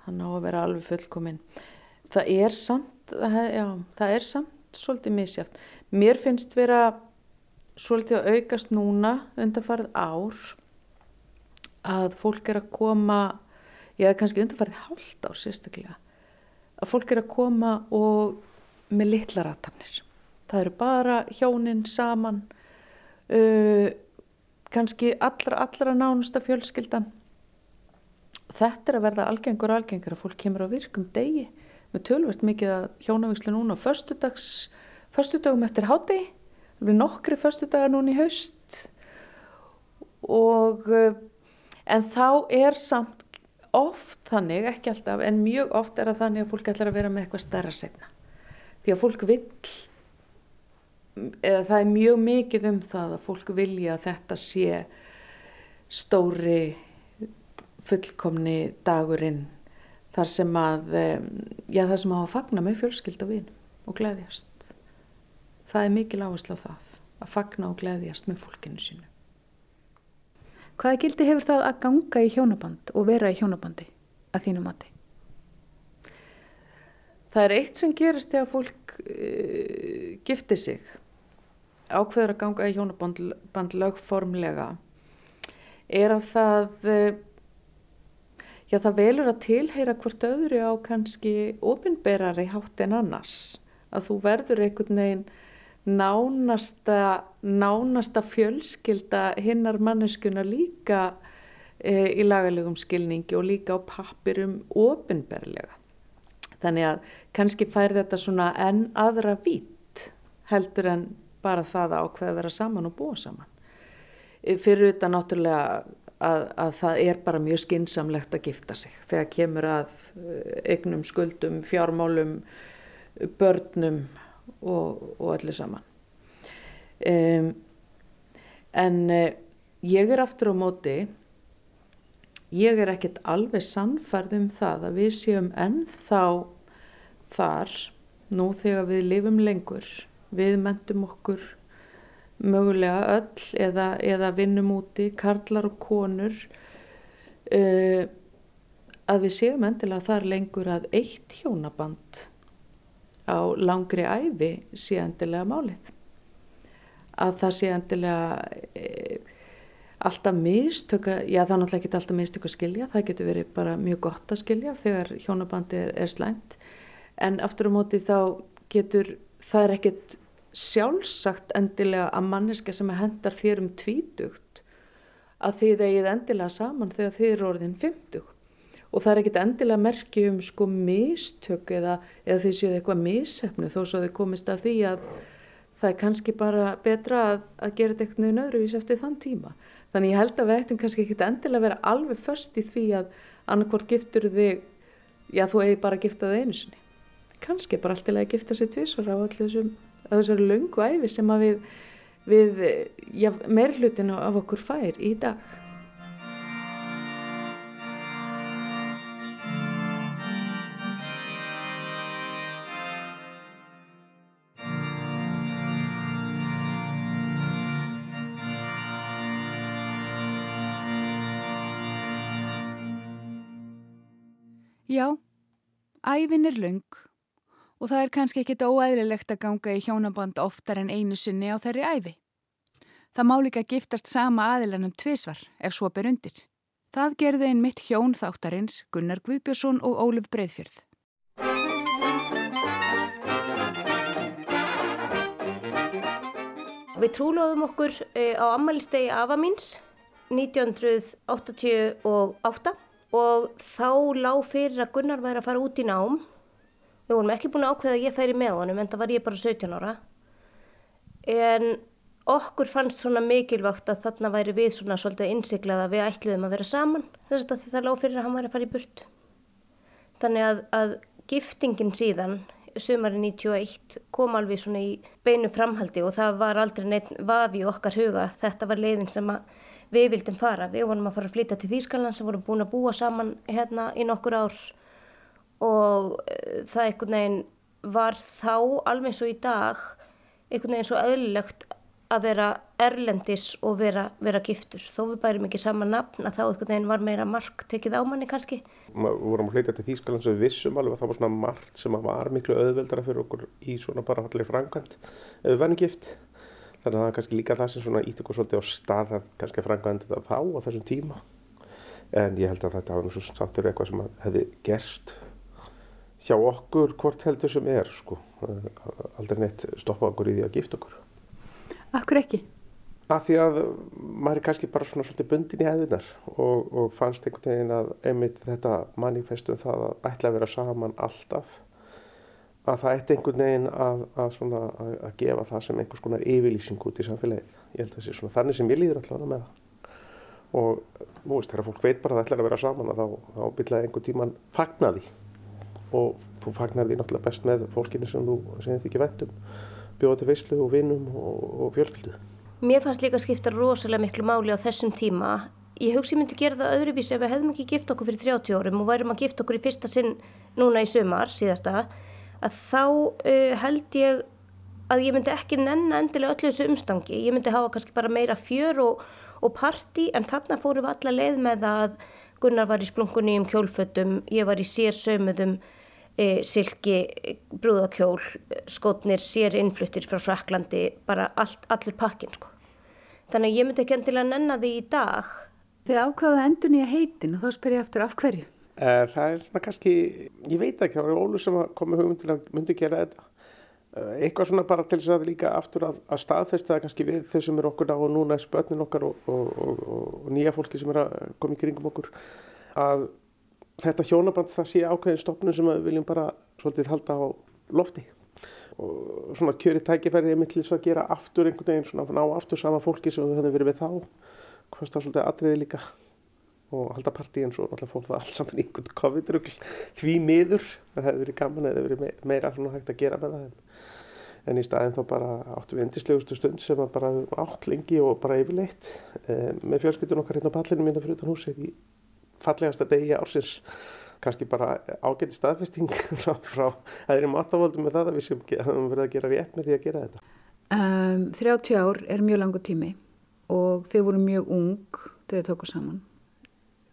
Hann á að vera alveg fullkomin. Það er samt, já, það er samt svolítið misjátt. Mér finnst vera svolítið að aukast núna undanfarið ár að fólk er að koma hef kannski undarfarið hálft ár sérstaklega að fólk er að koma og með litla ratafnir það eru bara hjónin saman uh, kannski allra, allra nánusta fjölskyldan. Þetta er að verða algengur og algengur að fólk kemur á virkum degi með tölvert mikið að hjónavíslu núna á förstudagum eftir hádegi við nokkri förstudagar núna í haust og uh, en þá er samt oft þannig, ekki alltaf, en mjög oft er það þannig að fólk ætlar að vera með eitthvað stærra segna. Því að fólk vill, eða það er mjög mikið um það að fólk vilja að þetta sé stóri fullkomni dagurinn þar sem að, já það sem að hafa fagna með fjölskyld og vinum og gleyðjast. Það er mikil áherslu á það, að fagna og gleyðjast með fólkinu sínu. Hvaða gildi hefur það að ganga í hjónaband og vera í hjónabandi að þínu mati? Það er eitt sem gerist þegar fólk uh, giftir sig, ákveður að ganga í hjónaband lögformlega, er að það, uh, já, það velur að tilheyra hvort öðru á kannski ofinberari hátt en annars. Að þú verður einhvern veginn nánasta, nánasta fjölskylda hinnar manneskuna líka e, í lagalegum skilningi og líka á pappirum ofinberlega. Þannig að kannski fær þetta svona enn aðra vít heldur en bara það að ákveða að vera saman og búa saman. E, fyrir þetta náttúrulega að, að það er bara mjög skinsamlegt að gifta sig þegar kemur að eignum skuldum, fjármálum, börnum og, og öllu saman. Um, en uh, ég er aftur á móti, ég er ekkert alveg sannfærð um það að við séum ennþá þar nú þegar við lifum lengur, við mentum okkur mögulega öll eða, eða vinnum úti, karlar og konur, uh, að við séum endilega þar lengur að eitt hjónaband á langri æfi sé endilega málið. Að það sé endilega e, alltaf mistöka, já það er náttúrulega ekki alltaf mistöka að skilja, það getur verið bara mjög gott að skilja þegar hjónabandi er, er slæmt. En aftur á móti þá getur, það er ekkit sjálfsagt endilega að manneska sem hendar þér um tvítugt að þið eigið endilega saman þegar þið eru orðin fymtugt og það er ekkit endilega merki um sko mistök eða, eða því séu eitthvað missefnu þó svo þau komist að því að það er kannski bara betra að, að gera þetta eitthvað nöðruvís eftir þann tíma. Þannig ég held að við ættum kannski ekkit endilega að vera alveg först í því að annarkort giftur þig, já þú eigi bara að gifta þig einu sinni. Kannski bara alltaf að gifta sér tvísvar á þessum, á þessari laungu æfi sem að við, við eh, ja, meirhlutinu af okkur fær í dag. Já, æfin er laung og það er kannski ekkit óæðilegt að ganga í hjónaband oftar en einu sinni á þeirri æfi. Það má líka giftast sama aðilanum tvísvar ef svo ber undir. Það gerði einn mitt hjón þáttarins Gunnar Guðbjörnsson og Óluf Breiðfjörð. Við trúlóðum okkur eh, á ammælistegi afa míns 1988 og þá lág fyrir að Gunnar væri að fara út í nám. Við vorum ekki búin að ákveða að ég færi með honum en það var ég bara 17 ára. En okkur fannst svona mikilvægt að þarna væri við svona svolítið innsiklað að við ætluðum að vera saman. Þess að það lág fyrir að hann væri að fara í burt. Þannig að, að giftingin síðan sumari 91 kom alveg svona í beinu framhaldi og það var aldrei neitt vafi okkar huga. Þetta var leiðin sem við vildum fara. Við vorum að fara að flytja til Þýskaland sem vorum búin að búa saman hérna í nokkur ár og uh, það einhvern veginn var þá alveg svo í dag einhvern veginn svo eðlilegt að vera erlendis og vera, vera giftur. Þó við bærum ekki sama nafn að þá einhvern veginn var meira mark tekið á manni kannski. Við vorum að hleyta til Þýskaland sem við vissum alveg að það var svona margt sem var miklu auðveldara fyrir okkur í svona bara allir framkvæmt ef við verðum gift. Þannig að það er kannski líka það sem svona ítt okkur svolítið á stað að kannski framkvæmdi þetta þá á þessum tíma. En ég held að þetta nú svo samtur eitthvað sem hefði gerst hjá okkur hvort heldur sem er sko. Aldrei neitt stoppa okkur í því að gifta okkur. Akkur ekki? Af því að maður er kannski bara svona svolítið bundin í hefðinar og, og fannst einhvern veginn að einmitt þetta manifestum það að ætla að vera saman alltaf að það ætti einhvern veginn að, að, svona, að, að gefa það sem einhvers konar yfirlýsing út í samfélagið. Ég held að það sé svona þannig sem ég líður allavega með það. Og nú veist, þegar fólk veit bara að það ætla að vera saman þá, þá byrlaði einhvern tíman fagna því og þú fagnar því náttúrulega best með fólkinu sem þú sem þið ekki vettum bjóða til veislu og vinum og, og fjölskyldu. Mér fannst líka skipta rosalega miklu máli á þessum tíma. Ég hugsi myndi gera það öðruvísi ef við hefðum ekki gift okkur fyrir 30 árum og værum að gifta okkur í fyrsta sinn núna í sömar síðasta að þá uh, held ég að ég myndi ekki nenna endilega öllu þessu umstangi. Ég myndi hafa kannski bara meira fjör og, og parti en þarna fórum við alla leið með að Gunnar var í splunkunni um kjólfötum, ég var í sér sömuðum e, silki, brúðakjól, skotnir, sér innfluttir frá Fraklandi, bara allt, allur pakkin sko. Þannig að ég myndi ekki endilega nenna því í dag. Þið ákvaða endur nýja heitin og þá spyr ég aftur af hverju? Uh, það er svona kannski, ég veit ekki, það var Ólu sem kom með hugum til að myndi gera þetta. Uh, eitthvað svona bara til þess að líka aftur að, að staðfesta kannski við þau sem eru okkur á og núna er spötnin okkar og, og, og, og nýja fólki sem er að koma í kringum okkur. Að þetta hjónaband það sé ákveðin stopnum sem við viljum bara svolítið halda á lofti. Og svona kjöri tækifæri er mitt til þess að gera aftur einhvern veginn svona ná aftur sama fólki sem við höfum verið við þá hvort það svolítið atriði líka. Og halda partí eins og náttúrulega fór það alls saman einhvern COVID-rugl. Því miður það hefði verið gaman eða verið meira svona hægt að gera með það en, en í staðin þá bara áttu við endislegustu stund sem að bara átt lengi og bara yfirleitt. E, með fjölskyldun okkar hérna á pallinu mínu fyrir utan húsið í fallegasta degi ársins kannski bara ágæti staðfesting frá, frá aðeins matavöldum með það að við sem höfum verið að gera rétt með því að gera þetta. Um, 30 ár er mjög langu tími og þið voru mjög ung þegar þið tóku saman.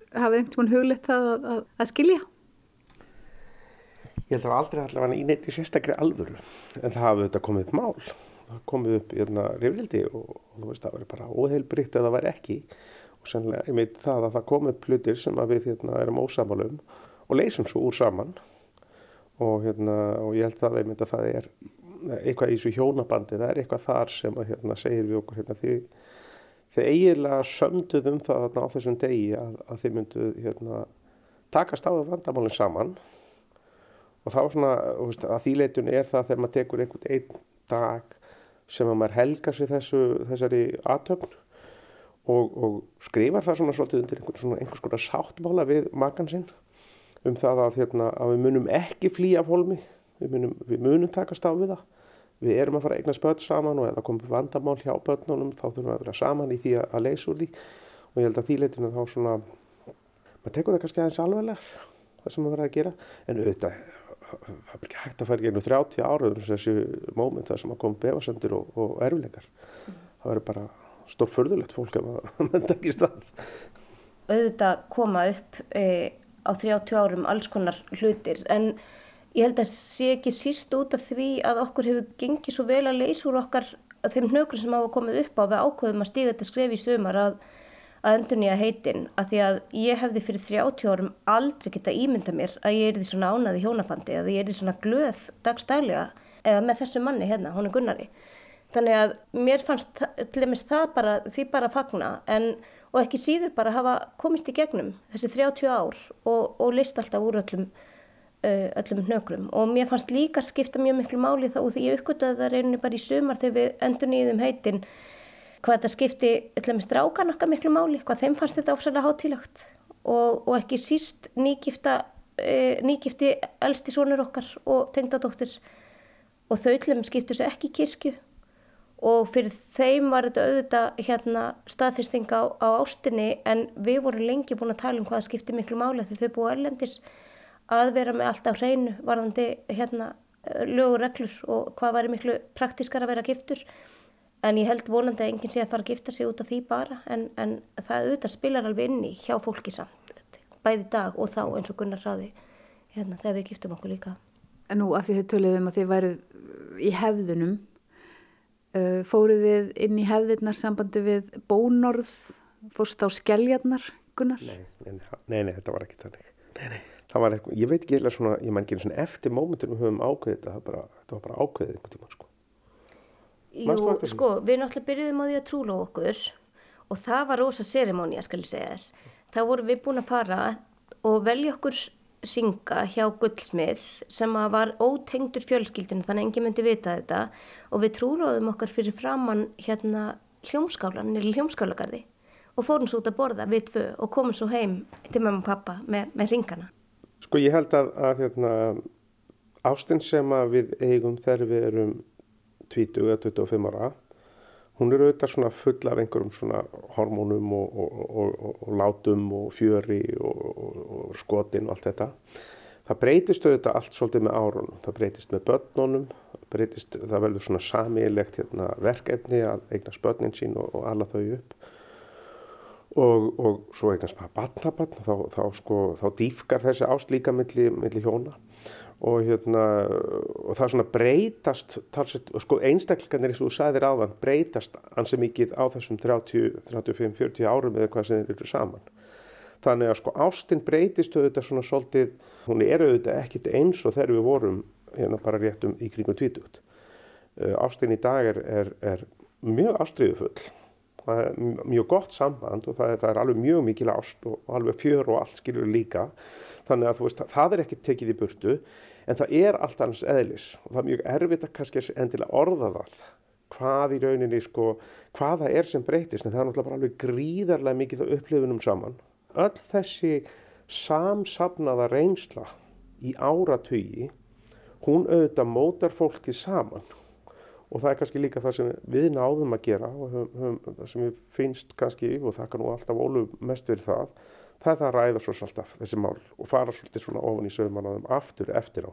Hafið einhvern veginn huglitt það að, að, að skilja? Ég held að aldrei allavega í neitt í sérstakri alvöru en það hafði þetta komið upp mál. Það komið upp í hérna og, og þú veist það verið bara óheilbrygt að það væri ekki og sannlega ég meit það að það kom upp hlutir sem við hérna, erum ósamalum og leysum svo úr saman. Og, hérna, og ég held það að það er eitthvað í þessu hjónabandi, það er eitthvað þar sem að, hérna, segir við okkur hérna, því þið eiginlega sömduð um það á þessum degi að, að þið myndu hérna, takast á vandamálinn saman. Og þá svona veist, að þýleitun er það þegar maður tekur einhvern einn dag sem að maður helgar sér þessu, þessari aðtöfn og, og skrifar það svona svolítið undir einhvers, svona, einhvers konar sáttmála við makan sinn um það að, hérna, að við munum ekki flýja af holmi, við munum, við munum takast á við það. Við erum að fara að eigna spöld saman og ef það komur vandamál hjá börnunum þá þurfum við að vera saman í því að, að leysa úr því og ég held að því leitinu þá svona, maður tekur það kannski aðeins alveglar það sem maður verður að gera en auðvitað, það er ekki hægt að fara genið 30 áraður þessu móment það sem að koma befasendur og, og erfileikar. Mm. Það verður bara stórförðulegt fólk að mann tekist það. Auðvitað koma upp e, á 30 árum alls konar hlutir en ég held að sé ekki síst út af því að okkur hefur gengið svo vel að leysa úr okkar þeim hnökur sem hafa komið upp á við ákveðum að stíða þetta skref í sumar að, að endur nýja heitin að því að ég hefði fyrir 30 árum aldrei geta ímynda mér að ég er því svona ánaði hjónabandi að ég er því svona glöð dagstælega eða með þessu manni hérna, hún er Gunnari þannig að mér fannst til dæmis það bara, því bara að fagna en, og ekki síður bara hafa komist í gegnum þessi 30 ár og, og list alltaf úr öllum uh, öllum hnökrum. Og mér fannst líka skipta mjög miklu máli þá og því ég uppgöttaði það reyni bara í sumar þegar við endur nýðum heitin hvað þetta skipti öllum strákan okkar miklu máli, hvað þeim fannst þetta ofsalega hátilagt og, og ekki síst nýgifta uh, nýgifti elsti sonur okkar og tengdadóttir. Og þau öllum skiptu svo ekki kirkju og fyrir þeim var þetta auðvitað hérna staðfyrsting á, á ástinni en við vorum lengi búin að tala um hvað skipti miklu máli því þau búið erlendis að vera með allt á hreinu varðandi hérna lögur reglur og hvað væri miklu praktískar að vera giftur. En ég held vonandi að enginn sé að fara að gifta sig út af því bara en, en það auðvitað spilar alveg inni hjá fólki samt bæði dag og þá eins og Gunnar saði hérna þegar við giftum okkur líka. En nú af því þið töluðum að þið værið í hefðunum fóruð þið inn í hefðirnar sambandi við bónorð, fórst á skelljarnar, Gunnar? Nei, nei, nei, nei, þetta var ekki þannig. Nei, nei. Það var eitthvað, ég veit ekki eða svona, ég mæn ekki svona eftir mómentur við höfum ákveðið þetta, bara, þetta var bara ákveðið einhvern tíma, sko. Jú, sko, við náttúrulega byrjuðum á því að trúla okkur og það var rosa serimónia, skal ég segja þess. Þá vorum við búin að fara og velja okkur synga hjá Gullsmið sem var ótengdur fjölskyldinu þannig að enginn myndi vita þetta og við trúróðum okkar fyrir framann hérna hljómskálan eða hljómskálagarði og fórum svo út að borða við tvö og komum svo heim til mamma og pappa með, með ringana. Sko ég held að, að hérna, ástinn sem að við eigum þegar við erum 20 eða 25 ára hún er auðvitað svona full af einhverjum svona hormónum og, og, og, og látum og fjöri og skotin og allt þetta. Það breytist auðvitað allt svolítið með árunum. Það breytist með börnunum, breytist, það veldur svona samílegt hérna, verkefni að eignast börnin sín og alla þau upp. Og svo eignast maður batnabann, þá, þá, sko, þá dýfkar þessi ást líka millir milli hjóna og, hérna, og það svona breytast talsett, sko einstaklingarnir eins og þú sagðir áðan breytast ansi mikið á þessum 30, 35, 40 árum eða hvað sem þeir eru saman. Þannig að sko ástin breytist auðvitað svona svolítið, hún er auðvitað ekkit eins og þegar við vorum hérna bara réttum í kringum tvítugt. Uh, ástin í dag er, er, er mjög ástriðufull það er mjög gott samband og það er, það er alveg mjög mikil ást og alveg fjör og allt skilur líka. Þannig að veist, það er ekki tekið í burtu en það er allt annars eðlis. Og það er mjög erfitt að kannski endilega orða það hvað í rauninni sko hvaða er sem breytist en það er náttúrulega alveg gríðarlega mikið á upplifunum saman. Öll þessi samsafnaða reynsla í áratögi hún auðvitað mótar fólkið saman og það er kannski líka það sem við náðum að gera og höfum, höfum, sem við finnst kannski og það kann nú alltaf ólu mest verið það það er það að ræða svo alltaf þessi mál og fara svolítið svona ofan í sögumanaðum aftur eftir á.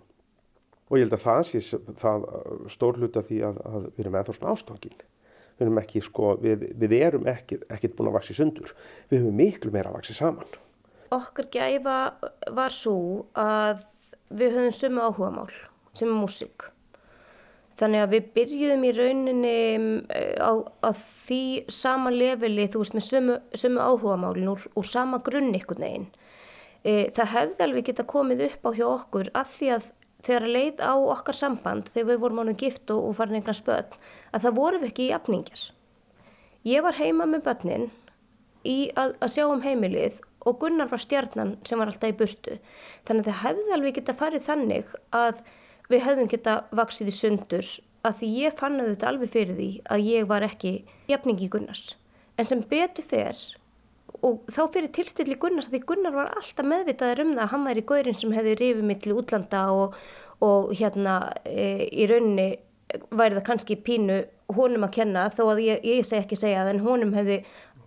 Og ég held að það sé það uh, stór hluta því að, að við erum eða svona ástofngin. Við erum ekki, sko, við, við erum ekki, ekkert búin að vaksi sundur. Við höfum miklu meira að vaksi saman. Okkur gæfa var svo að við höfum sumu áhugamál, sumu músík. Þannig að við byrjuðum í rauninni eh, á, á því sama leveli, þú veist, með sömu, sömu áhugamálin úr, úr sama grunn ykkur neginn. E, það hefði alveg geta komið upp á hjá okkur að því að þegar að leið á okkar samband, þegar við vorum ánum gift og, og farin einhverja spöld, að það voru við ekki í apningar. Ég var heima með börnin í að, að sjá um heimilið og Gunnar var stjarnan sem var alltaf í burtu. Þannig að það hefði alveg geta farið þannig að við hefðum geta vaksið í sundur að því ég fann auðvitað alveg fyrir því að ég var ekki jafningi Gunnars. En sem betur fer og þá fyrir tilstilli Gunnars að því Gunnar var alltaf meðvitaður um það að hann væri góðurinn sem hefði rifið mitt til útlanda og, og hérna e, í rauninni væri það kannski pínu honum að kenna þó að ég, ég segi ekki segja það en honum hefði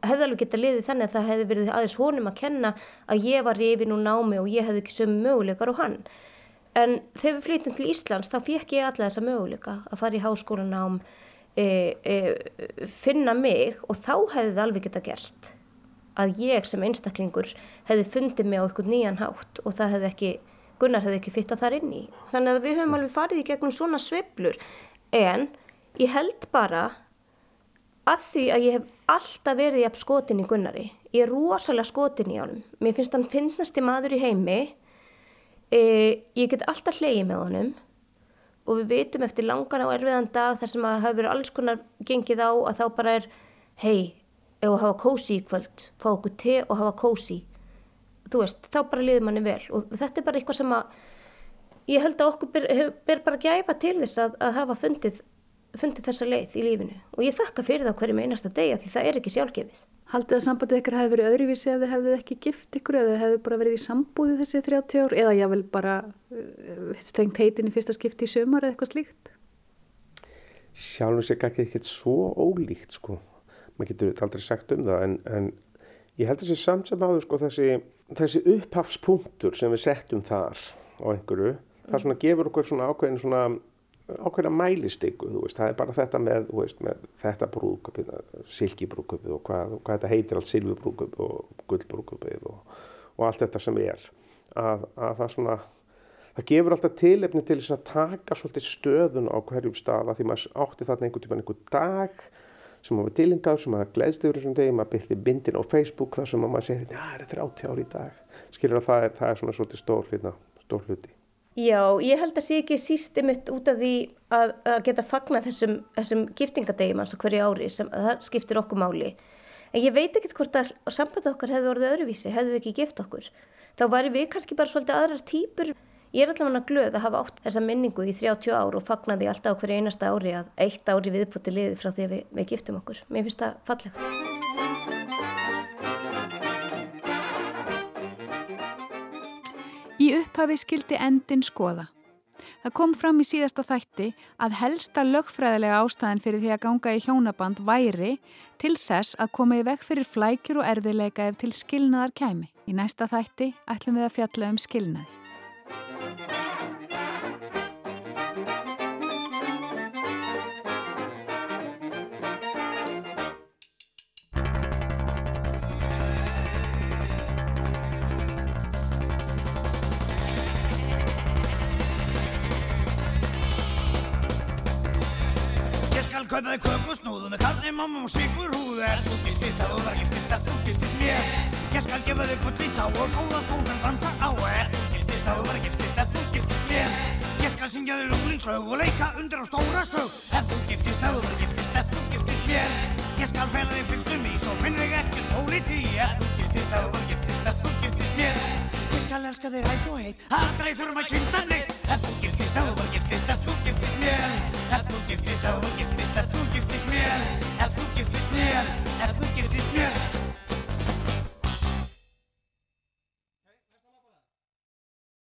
hefði alveg geta liðið þannig að það hefði verið aðeins honum að kenna að ég var rifin úr námi og ég hefði ekki sömu möguleikar og hann en þegar við flytum til Íslands þá fekk ég alla þessa möguleika að fara í háskólanám e, e, finna mig og þá hefði það alveg geta gerst að ég sem einstaklingur hefði fundið mig á eitthvað nýjan hátt og það hefði ekki, Gunnar hefði ekki fitta þar inn í. Þannig að við höfum alveg farið í gegnum svona sveiflur en ég held bara að því að ég hef alltaf verið jafn skotin í Gunnari. Ég er rosalega skotin í honum. Mér finnst hann finnasti maður í heimi. E, ég get alltaf hleyið með honum og við veitum eftir langan á erfiðan dag þar sem að hafa verið alls konar gengið á að þá bara er hei, ef að hafa kósi í kvöld, fá okkur te og hafa kósi. Þú veist, þá bara liður manni vel og þetta er bara eitthvað sem að ég held að okkur ber, ber bara gæfa til þess að, að hafa fundið fundið þessa leið í lífinu og ég þakka fyrir það hverjum einasta degja því það er ekki sjálfgefið. Haldið að sambandið ykkur hefði verið öðruvísi ef þið hefðið ekki gift ykkur eða þið hefðið bara verið í sambúði þessi 30 ár eða jável bara uh, stengt heitin í fyrsta skipti í sömur eða eitthvað slíkt? Sjálfum sér ekki ekkert svo ólíkt sko. Maður getur aldrei sagt um það en, en ég held að þessi áður sko þessi, þessi upphafspunktur sem við settum þar á einhverju, það svona gefur okkur svona ákveðin svona ákveðna mælistyku, það er bara þetta með, veist, með þetta brúðköpið, silkibrúðköpið og hvað, hvað þetta heitir allt silfubrúðköpið og gullbrúðköpið og, og allt þetta sem er, að, að það svona, það gefur alltaf tilefni til að taka svolítið stöðun á hverjum stað að því maður átti þarna einhvern tíman einhvern dag sem maður tilingað, sem maður gleðst yfir þessum degi, maður byrti bindin á Facebook þar sem maður segir, já, það er 30 ári í dag, skilur að það er, það er svona svolítið stór, hérna, stór hluti. Já, ég held að sé ekki sísti mitt út af því að, að geta fagna þessum, þessum giftingadegi manns á hverju ári sem það skiptir okkur máli. En ég veit ekkert hvort að sambandið okkar hefði orðið öðruvísi, hefðu við ekki gift okkur. Þá varum við kannski bara svolítið aðrar týpur. Ég er allavega glöð að hafa átt þessa minningu í 30 ár og fagna því alltaf á hverju einasta ári að eitt ári viðbúti liði frá því að við, við giftum okkur. Mér finnst það fallegt. Upphafi skildi endin skoða. Það kom fram í síðasta þætti að helsta lögfræðilega ástæðin fyrir því að ganga í hjónaband væri til þess að koma í vekk fyrir flækjur og erfiðleika ef til skilnaðar kæmi. Í næsta þætti ætlum við að fjalla um skilnaði. Ég skal kaupa þig köku snúðu með karni, mamma og svíkur húðu Er þú giftist að þú var giftist að þú giftist mér Ég skal gefa þig gull í tá og góða skóðan dansa á Er þú giftist að þú var giftist að þú giftist mér Ég skal syngja þig lunglingslög og leika undir á stóra sög Er þú giftist að þú var giftist að þú giftist mér Ég skal fela þig fyrstum í svo finn þig ekkert ólíti Er þú giftist að þú var giftist að þú giftist mér Ég skal elska þig hæs og heit Aldrei þurfum að kynna neitt Ef þú giftist að þú var giftist að þú смель, от звуки в песня, звуки а в песня, в песня, от звуки в песня, от звуки в песня.